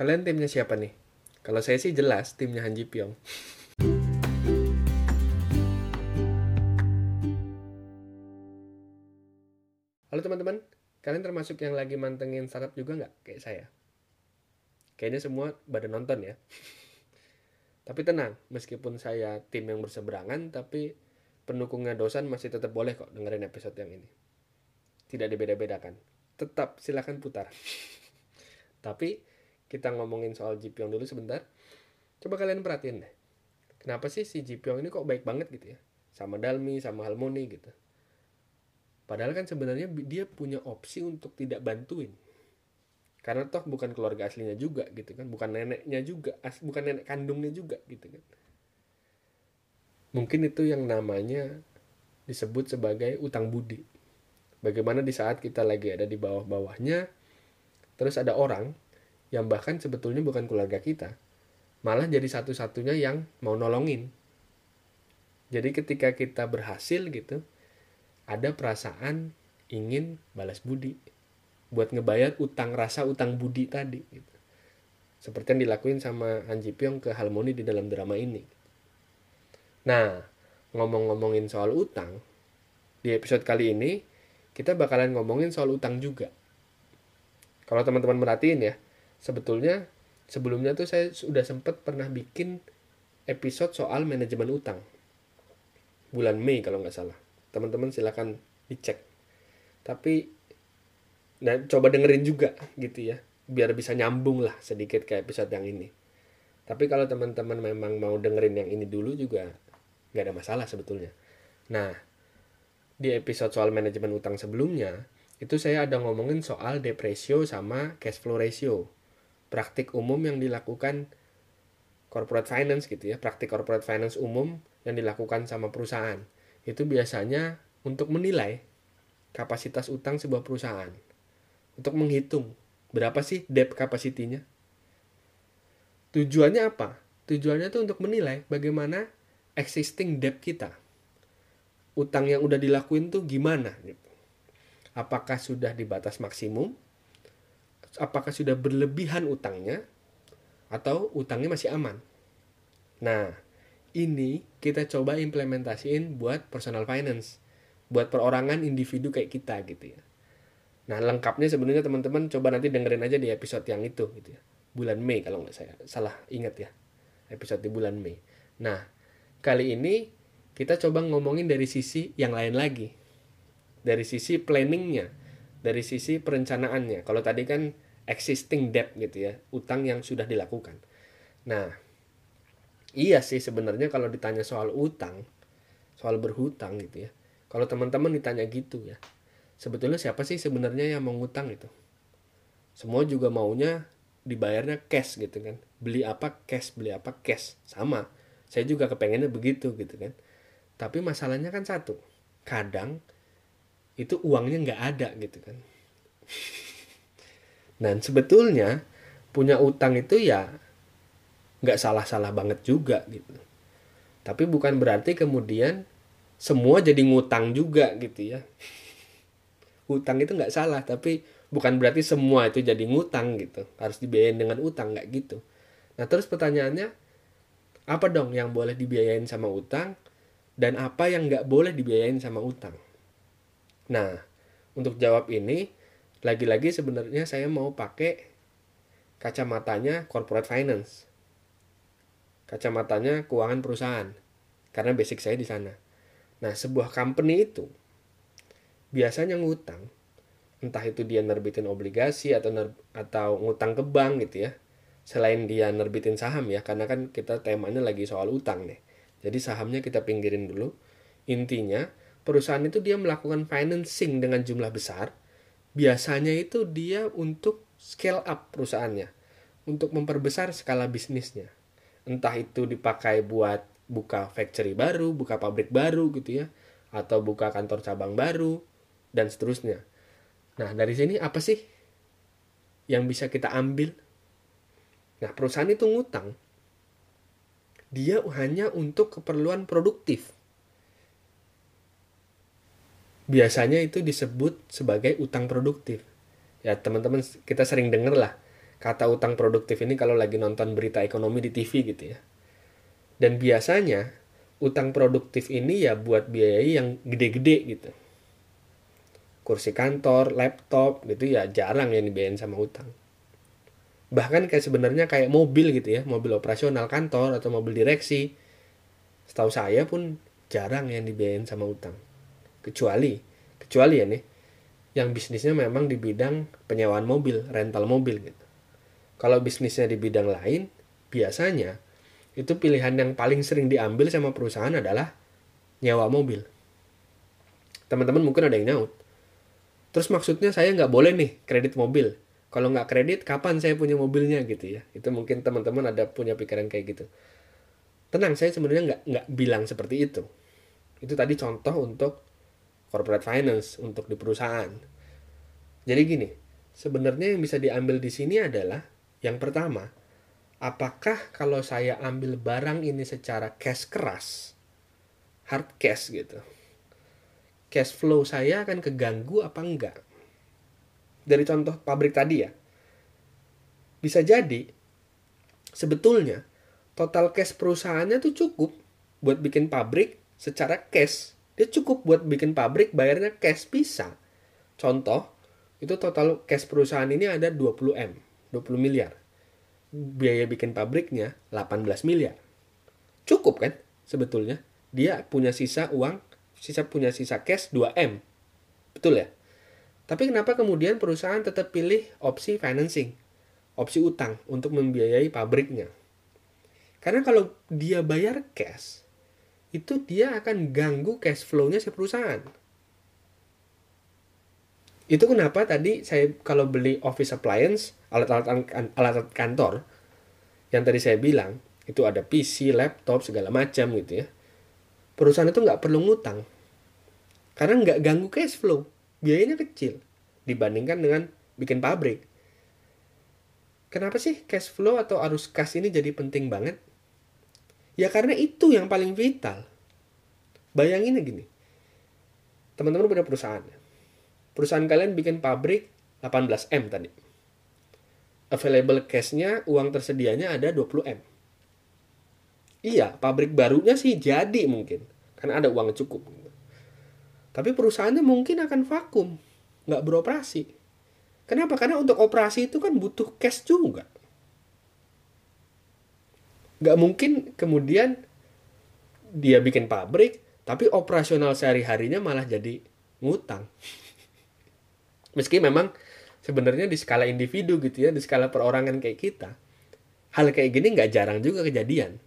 Kalian timnya siapa nih? Kalau saya sih jelas timnya Han Ji Pyong. Halo teman-teman, kalian termasuk yang lagi mantengin startup juga nggak kayak saya? Kayaknya semua pada nonton ya. tapi tenang, meskipun saya tim yang berseberangan, tapi pendukungnya dosan masih tetap boleh kok dengerin episode yang ini. Tidak dibeda-bedakan. Tetap silakan putar. tapi kita ngomongin soal Jipyong dulu sebentar. Coba kalian perhatiin deh. Kenapa sih si Jipyong ini kok baik banget gitu ya? Sama Dalmi, sama Halmoni gitu. Padahal kan sebenarnya dia punya opsi untuk tidak bantuin. Karena toh bukan keluarga aslinya juga gitu kan, bukan neneknya juga, as, bukan nenek kandungnya juga gitu kan. Mungkin itu yang namanya disebut sebagai utang budi. Bagaimana di saat kita lagi ada di bawah-bawahnya, terus ada orang yang bahkan sebetulnya bukan keluarga kita, malah jadi satu-satunya yang mau nolongin. Jadi ketika kita berhasil gitu, ada perasaan ingin balas budi buat ngebayar utang rasa utang budi tadi gitu. Seperti yang dilakuin sama Han Ji Pyong ke Harmoni di dalam drama ini. Nah, ngomong-ngomongin soal utang, di episode kali ini kita bakalan ngomongin soal utang juga. Kalau teman-teman merhatiin ya, sebetulnya sebelumnya tuh saya sudah sempat pernah bikin episode soal manajemen utang. Bulan Mei kalau nggak salah. Teman-teman silahkan dicek. Tapi nah coba dengerin juga gitu ya. Biar bisa nyambung lah sedikit kayak episode yang ini. Tapi kalau teman-teman memang mau dengerin yang ini dulu juga nggak ada masalah sebetulnya. Nah di episode soal manajemen utang sebelumnya itu saya ada ngomongin soal depresio sama cash flow ratio praktik umum yang dilakukan corporate finance gitu ya praktik corporate finance umum yang dilakukan sama perusahaan itu biasanya untuk menilai kapasitas utang sebuah perusahaan. Untuk menghitung berapa sih debt capacity-nya. Tujuannya apa? Tujuannya itu untuk menilai bagaimana existing debt kita. Utang yang udah dilakuin tuh gimana gitu. Apakah sudah di batas maksimum? Apakah sudah berlebihan utangnya? Atau utangnya masih aman? Nah, ini kita coba implementasiin buat personal finance buat perorangan individu kayak kita gitu ya nah lengkapnya sebenarnya teman-teman coba nanti dengerin aja di episode yang itu gitu ya bulan Mei kalau nggak saya salah ingat ya episode di bulan Mei nah kali ini kita coba ngomongin dari sisi yang lain lagi dari sisi planningnya dari sisi perencanaannya. Kalau tadi kan existing debt gitu ya utang yang sudah dilakukan. Nah iya sih sebenarnya kalau ditanya soal utang soal berhutang gitu ya. Kalau teman-teman ditanya gitu ya sebetulnya siapa sih sebenarnya yang mau ngutang itu? Semua juga maunya dibayarnya cash gitu kan. Beli apa cash beli apa cash. Sama. Saya juga kepengennya begitu gitu kan. Tapi masalahnya kan satu kadang itu uangnya nggak ada gitu kan. Dan sebetulnya punya utang itu ya nggak salah-salah banget juga gitu. Tapi bukan berarti kemudian semua jadi ngutang juga gitu ya. Utang itu nggak salah tapi bukan berarti semua itu jadi ngutang gitu. Harus dibiayain dengan utang nggak gitu. Nah terus pertanyaannya apa dong yang boleh dibiayain sama utang? Dan apa yang nggak boleh dibiayain sama utang nah untuk jawab ini lagi-lagi sebenarnya saya mau pakai kacamatanya corporate finance kacamatanya keuangan perusahaan karena basic saya di sana. Nah, sebuah company itu biasanya ngutang entah itu dia nerbitin obligasi atau ner atau ngutang ke bank gitu ya. Selain dia nerbitin saham ya, karena kan kita temanya lagi soal utang nih. Jadi sahamnya kita pinggirin dulu. Intinya, perusahaan itu dia melakukan financing dengan jumlah besar. Biasanya itu dia untuk scale up perusahaannya, untuk memperbesar skala bisnisnya entah itu dipakai buat buka factory baru, buka pabrik baru gitu ya, atau buka kantor cabang baru dan seterusnya. Nah, dari sini apa sih yang bisa kita ambil? Nah, perusahaan itu ngutang. Dia hanya untuk keperluan produktif. Biasanya itu disebut sebagai utang produktif. Ya, teman-teman kita sering dengar lah kata utang produktif ini kalau lagi nonton berita ekonomi di TV gitu ya. Dan biasanya utang produktif ini ya buat biaya yang gede-gede gitu. Kursi kantor, laptop gitu ya jarang yang dibayarin sama utang. Bahkan kayak sebenarnya kayak mobil gitu ya, mobil operasional kantor atau mobil direksi. Setahu saya pun jarang yang dibayarin sama utang. Kecuali, kecuali ya nih, yang bisnisnya memang di bidang penyewaan mobil, rental mobil gitu. Kalau bisnisnya di bidang lain, biasanya itu pilihan yang paling sering diambil sama perusahaan adalah nyewa mobil. Teman-teman mungkin ada yang nyaut. Terus maksudnya saya nggak boleh nih kredit mobil. Kalau nggak kredit, kapan saya punya mobilnya gitu ya? Itu mungkin teman-teman ada punya pikiran kayak gitu. Tenang, saya sebenarnya nggak nggak bilang seperti itu. Itu tadi contoh untuk corporate finance untuk di perusahaan. Jadi gini, sebenarnya yang bisa diambil di sini adalah yang pertama, apakah kalau saya ambil barang ini secara cash keras, hard cash gitu, cash flow saya akan keganggu apa enggak? Dari contoh pabrik tadi ya, bisa jadi sebetulnya total cash perusahaannya tuh cukup buat bikin pabrik secara cash. Dia cukup buat bikin pabrik bayarnya cash bisa. Contoh, itu total cash perusahaan ini ada 20 M. 20 miliar. Biaya bikin pabriknya 18 miliar. Cukup kan sebetulnya? Dia punya sisa uang, sisa punya sisa cash 2M. Betul ya? Tapi kenapa kemudian perusahaan tetap pilih opsi financing? Opsi utang untuk membiayai pabriknya. Karena kalau dia bayar cash, itu dia akan ganggu cash flow-nya si perusahaan. Itu kenapa tadi saya kalau beli office appliance, alat-alat alat kantor, yang tadi saya bilang, itu ada PC, laptop, segala macam gitu ya. Perusahaan itu nggak perlu ngutang. Karena nggak ganggu cash flow. Biayanya kecil. Dibandingkan dengan bikin pabrik. Kenapa sih cash flow atau arus kas ini jadi penting banget? Ya karena itu yang paling vital. Bayangin gini. Teman-teman punya perusahaan perusahaan kalian bikin pabrik 18M tadi. Available cash-nya, uang tersedianya ada 20M. Iya, pabrik barunya sih jadi mungkin. Karena ada uang cukup. Tapi perusahaannya mungkin akan vakum. Nggak beroperasi. Kenapa? Karena untuk operasi itu kan butuh cash juga. Nggak mungkin kemudian dia bikin pabrik, tapi operasional sehari-harinya malah jadi ngutang. Meski memang sebenarnya di skala individu gitu ya, di skala perorangan kayak kita, hal kayak gini nggak jarang juga kejadian.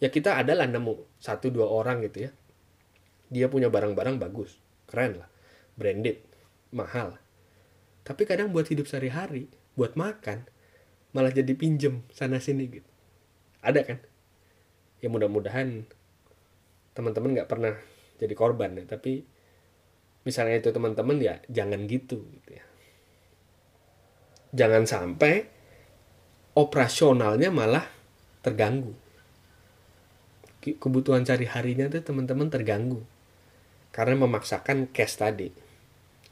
Ya kita adalah nemu satu dua orang gitu ya, dia punya barang-barang bagus, keren lah, branded, mahal. Tapi kadang buat hidup sehari-hari, buat makan, malah jadi pinjem sana sini gitu. Ada kan? Ya mudah-mudahan teman-teman nggak pernah jadi korban ya, tapi misalnya itu teman-teman ya jangan gitu gitu ya. Jangan sampai operasionalnya malah terganggu. Kebutuhan cari harinya tuh teman-teman terganggu. Karena memaksakan cash tadi.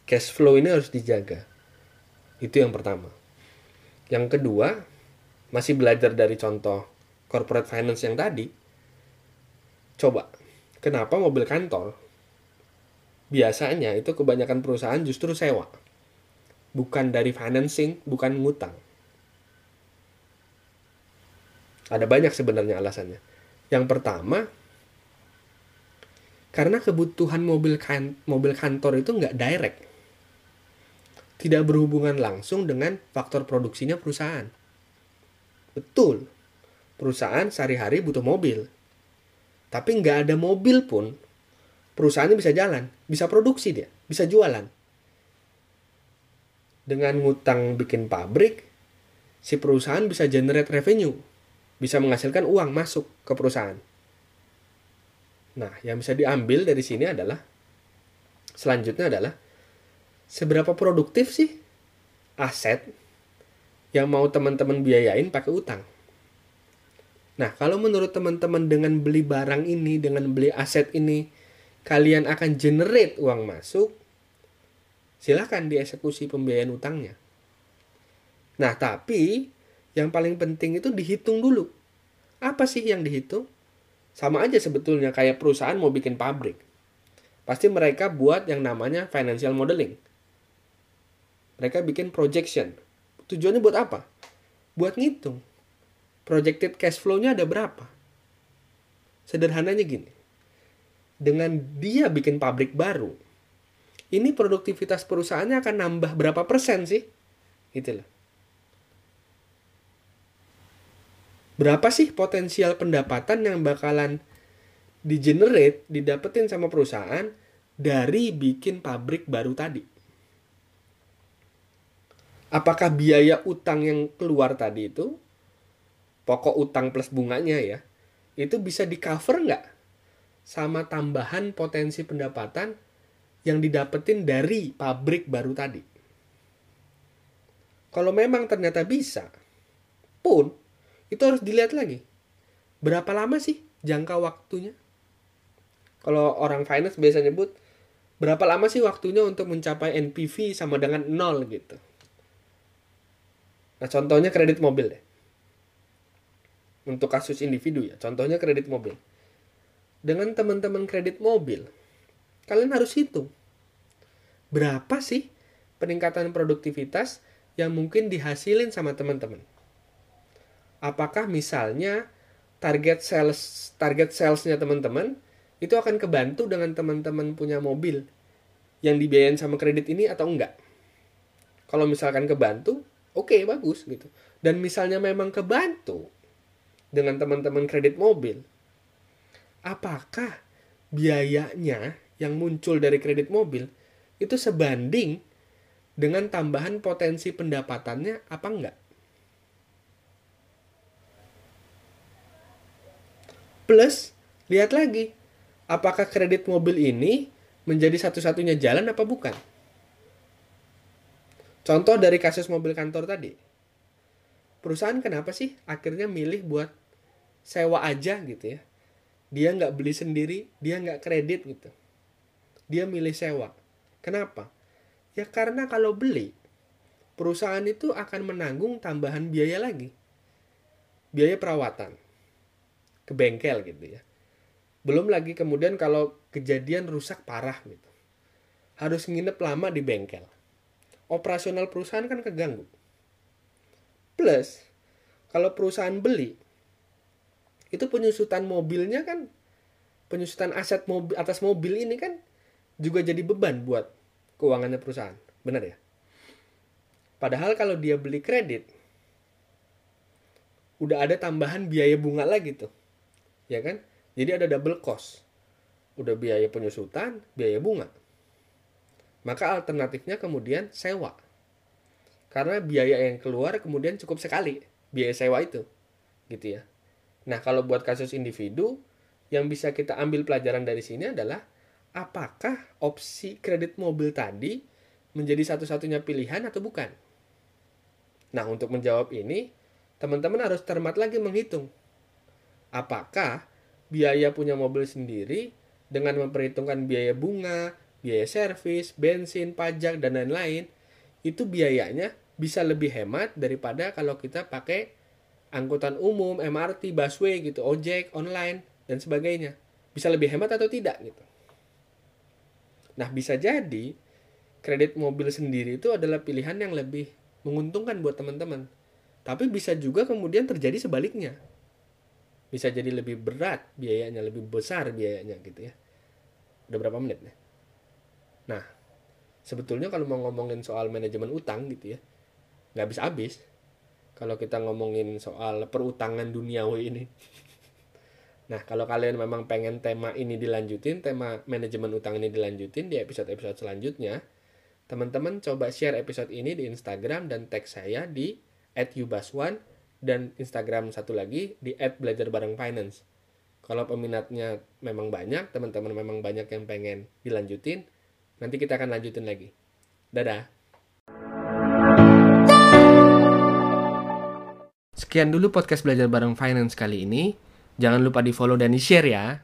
Cash flow ini harus dijaga. Itu yang pertama. Yang kedua masih belajar dari contoh corporate finance yang tadi coba kenapa mobil kantor biasanya itu kebanyakan perusahaan justru sewa. Bukan dari financing, bukan ngutang. Ada banyak sebenarnya alasannya. Yang pertama, karena kebutuhan mobil kan mobil kantor itu nggak direct. Tidak berhubungan langsung dengan faktor produksinya perusahaan. Betul, perusahaan sehari-hari butuh mobil. Tapi nggak ada mobil pun perusahaannya bisa jalan, bisa produksi dia, bisa jualan. Dengan ngutang bikin pabrik, si perusahaan bisa generate revenue, bisa menghasilkan uang masuk ke perusahaan. Nah, yang bisa diambil dari sini adalah selanjutnya adalah seberapa produktif sih aset yang mau teman-teman biayain pakai utang. Nah, kalau menurut teman-teman dengan beli barang ini, dengan beli aset ini, kalian akan generate uang masuk, silahkan dieksekusi pembiayaan utangnya. Nah, tapi yang paling penting itu dihitung dulu. Apa sih yang dihitung? Sama aja sebetulnya kayak perusahaan mau bikin pabrik. Pasti mereka buat yang namanya financial modeling. Mereka bikin projection. Tujuannya buat apa? Buat ngitung. Projected cash flow-nya ada berapa? Sederhananya gini. Dengan dia bikin pabrik baru, ini produktivitas perusahaannya akan nambah berapa persen sih? Gitu loh. Berapa sih potensial pendapatan yang bakalan di-generate, didapetin sama perusahaan dari bikin pabrik baru tadi? Apakah biaya utang yang keluar tadi itu, pokok utang plus bunganya ya, itu bisa di-cover nggak sama tambahan potensi pendapatan yang didapetin dari pabrik baru tadi. Kalau memang ternyata bisa, pun itu harus dilihat lagi. Berapa lama sih jangka waktunya? Kalau orang finance biasa nyebut, berapa lama sih waktunya untuk mencapai NPV sama dengan nol gitu. Nah contohnya kredit mobil deh. Untuk kasus individu ya, contohnya kredit mobil. Dengan teman-teman kredit mobil, kalian harus hitung berapa sih peningkatan produktivitas yang mungkin dihasilin sama teman-teman. Apakah misalnya target sales target salesnya teman-teman itu akan kebantu dengan teman-teman punya mobil yang dibiayain sama kredit ini atau enggak? Kalau misalkan kebantu, oke okay, bagus gitu. Dan misalnya memang kebantu dengan teman-teman kredit mobil, apakah biayanya yang muncul dari kredit mobil itu sebanding dengan tambahan potensi pendapatannya apa enggak? Plus, lihat lagi, apakah kredit mobil ini menjadi satu-satunya jalan apa bukan? Contoh dari kasus mobil kantor tadi. Perusahaan kenapa sih akhirnya milih buat sewa aja gitu ya? Dia nggak beli sendiri, dia nggak kredit gitu. Dia milih sewa. Kenapa? Ya karena kalau beli, perusahaan itu akan menanggung tambahan biaya lagi. Biaya perawatan. Ke bengkel gitu ya. Belum lagi kemudian kalau kejadian rusak parah gitu. Harus nginep lama di bengkel. Operasional perusahaan kan keganggu. Plus, kalau perusahaan beli, itu penyusutan mobilnya kan, penyusutan aset mobil atas mobil ini kan juga jadi beban buat keuangannya perusahaan. Benar ya? Padahal kalau dia beli kredit, udah ada tambahan biaya bunga lagi tuh. Ya kan? Jadi ada double cost. Udah biaya penyusutan, biaya bunga. Maka alternatifnya kemudian sewa. Karena biaya yang keluar kemudian cukup sekali biaya sewa itu. Gitu ya. Nah, kalau buat kasus individu yang bisa kita ambil pelajaran dari sini adalah apakah opsi kredit mobil tadi menjadi satu-satunya pilihan atau bukan? Nah, untuk menjawab ini, teman-teman harus cermat lagi menghitung. Apakah biaya punya mobil sendiri dengan memperhitungkan biaya bunga, biaya servis, bensin, pajak, dan lain-lain, itu biayanya bisa lebih hemat daripada kalau kita pakai angkutan umum, MRT, busway gitu, ojek, online, dan sebagainya. Bisa lebih hemat atau tidak gitu. Nah, bisa jadi kredit mobil sendiri itu adalah pilihan yang lebih menguntungkan buat teman-teman. Tapi bisa juga kemudian terjadi sebaliknya. Bisa jadi lebih berat biayanya, lebih besar biayanya gitu ya. Udah berapa menit nih? Nah, sebetulnya kalau mau ngomongin soal manajemen utang gitu ya, nggak habis-habis. Kalau kita ngomongin soal perutangan duniawi ini. Nah, kalau kalian memang pengen tema ini dilanjutin, tema manajemen utang ini dilanjutin di episode-episode selanjutnya, teman-teman coba share episode ini di Instagram dan tag saya di @yubaswan dan Instagram satu lagi di @belajarbarengfinance. Kalau peminatnya memang banyak, teman-teman memang banyak yang pengen dilanjutin, nanti kita akan lanjutin lagi. Dadah. Sekian dulu podcast belajar bareng finance kali ini. Jangan lupa di follow dan di share ya.